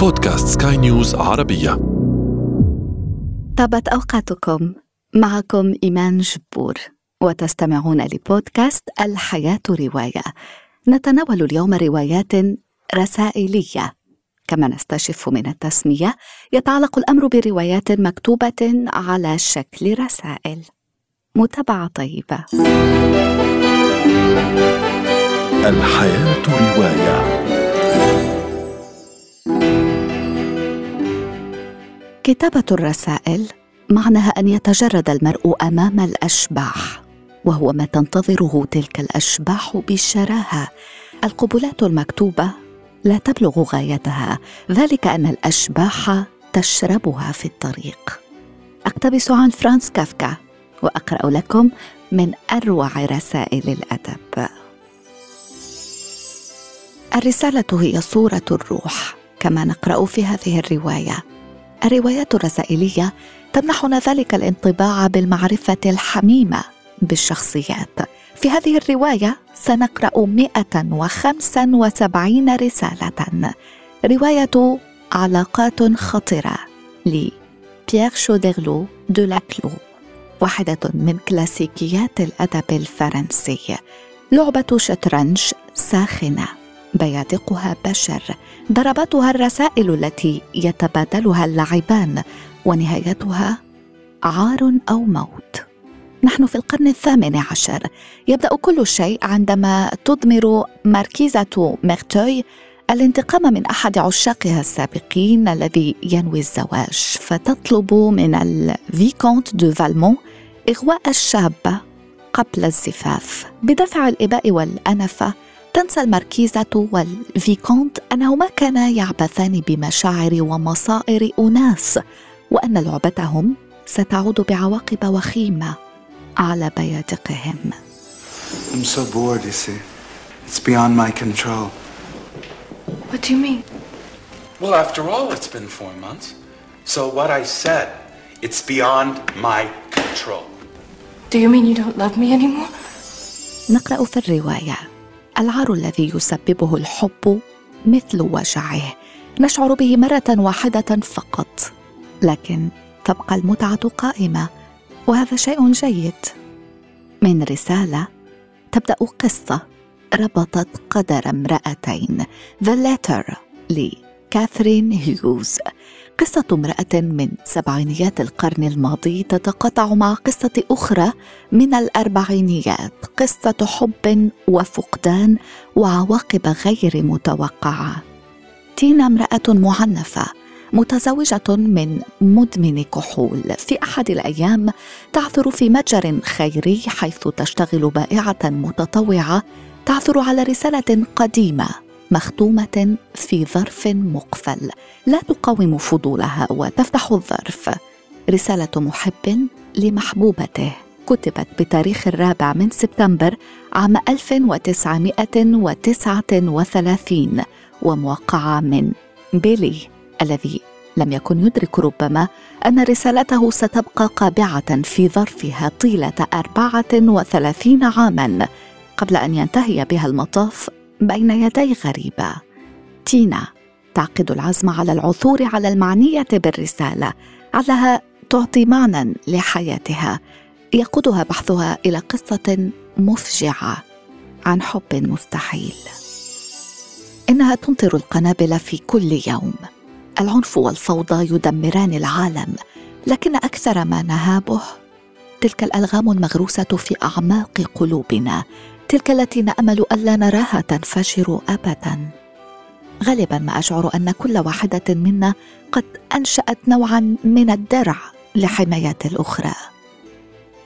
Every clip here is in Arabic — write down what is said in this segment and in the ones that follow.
بودكاست سكاي نيوز عربية. طابت أوقاتكم. معكم إيمان جبور. وتستمعون لبودكاست الحياة رواية. نتناول اليوم روايات رسائلية. كما نستشف من التسمية يتعلق الأمر بروايات مكتوبة على شكل رسائل. متابعة طيبة. الحياة رواية. كتابة الرسائل معناها أن يتجرد المرء أمام الأشباح وهو ما تنتظره تلك الأشباح بشراهة. القبلات المكتوبة لا تبلغ غايتها ذلك أن الأشباح تشربها في الطريق. أقتبس عن فرانس كافكا وأقرأ لكم من أروع رسائل الأدب. الرسالة هي صورة الروح كما نقرأ في هذه الرواية. الروايات الرسائلية تمنحنا ذلك الانطباع بالمعرفة الحميمة بالشخصيات. في هذه الرواية سنقرأ 175 رسالة. رواية علاقات خطرة لبيير شوديرلو دو لاكلو واحدة من كلاسيكيات الأدب الفرنسي. لعبة شطرنج ساخنة. بيادقها بشر. ضرباتها الرسائل التي يتبادلها اللاعبان ونهايتها عار أو موت. نحن في القرن الثامن عشر. يبدأ كل شيء عندما تضمر ماركيزة ميرتوي الانتقام من أحد عشاقها السابقين الذي ينوي الزواج. فتطلب من الفيكونت دو فالمون إغواء الشابة قبل الزفاف. بدافع الإباء والأنفة تنسى الماركيزة والفيكونت أنهما كانا يعبثان بمشاعر ومصائر أناس وأن لعبتهم ستعود بعواقب وخيمة على بيادقهم I'm so bored, you see. It's beyond my control. What do you mean? Well, after all, it's been four months. So what I said, it's beyond my control. Do you mean you don't love me anymore? نقرأ في الرواية العار الذي يسببه الحب مثل وجعه. نشعر به مرة واحدة فقط. لكن تبقى المتعة قائمة وهذا شيء جيد. من رسالة تبدأ قصة ربطت قدر امرأتين. The Letter لكاثرين هيوز. قصة امرأة من سبعينيات القرن الماضي تتقاطع مع قصة أخرى من الأربعينيات قصة حب وفقدان وعواقب غير متوقعة. تينا امرأة معنفة متزوجة من مدمن كحول. في أحد الأيام تعثر في متجر خيري حيث تشتغل بائعة متطوعة تعثر على رسالة قديمة. مختومه في ظرف مقفل. لا تقاوم فضولها وتفتح الظرف. رسالة محب لمحبوبته. كتبت بتاريخ الرابع من سبتمبر عام 1939 وموقعة من بيلي الذي لم يكن يدرك ربما أن رسالته ستبقى قابعة في ظرفها طيلة 34 عاماً قبل أن ينتهي بها المطاف بين يدي غريبة. تينا تعقد العزم على العثور على المعنية بالرسالة علها تعطي معنى لحياتها. يقودها بحثها إلى قصة مفجعة عن حب مستحيل. إنها تمطر القنابل في كل يوم. العنف والفوضى يدمران العالم لكن أكثر ما نهابه تلك الألغام المغروسة في أعماق قلوبنا. تلك التي نأمل ألا نراها تنفجر ابدا. غالبا ما أشعر أن كل واحدة منا قد أنشأت نوعا من الدرع لحماية الأخرى.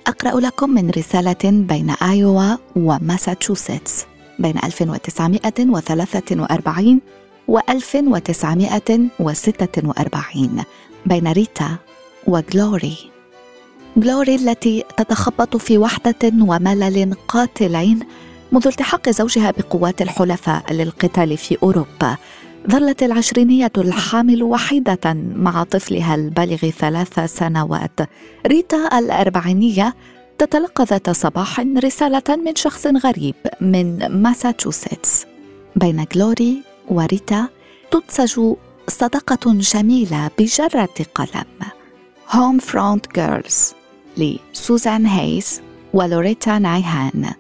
أقرأ لكم من رسالة بين آيوا وماساتشوستس بين 1943 و 1946 بين ريتا وغلوري جلوري التي تتخبط في وحدة وملل قاتلين منذ التحاق زوجها بقوات الحلفاء للقتال في أوروبا. ظلت العشرينية الحامل وحيدة مع طفلها البالغ ثلاث سنوات. ريتا الأربعينية تتلقى ذات صباح رسالة من شخص غريب من ماساتشوستس. بين جلوري وريتا تنسج صداقة جميلة بجرة قلم. Home Front Girls لسوزان هيس ولوريتا نايهان.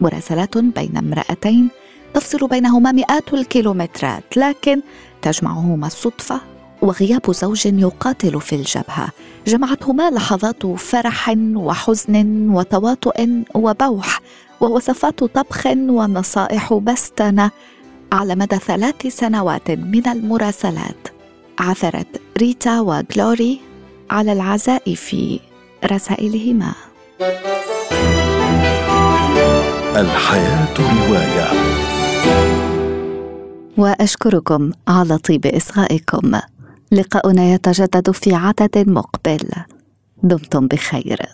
مراسلات بين امرأتين تفصل بينهما مئات الكيلومترات لكن تجمعهما الصدفة وغياب زوج يقاتل في الجبهة. جمعتهما لحظات فرح وحزن وتواطؤ وبوح ووصفات طبخ ونصائح بستنة على مدى ثلاث سنوات من المراسلات. عثرت ريتا وغلوري على العزاء في رسائلهما. الحياة رواية. وأشكركم على طيب إصغائكم. لقاؤنا يتجدد في عدد مقبل. دمتم بخير.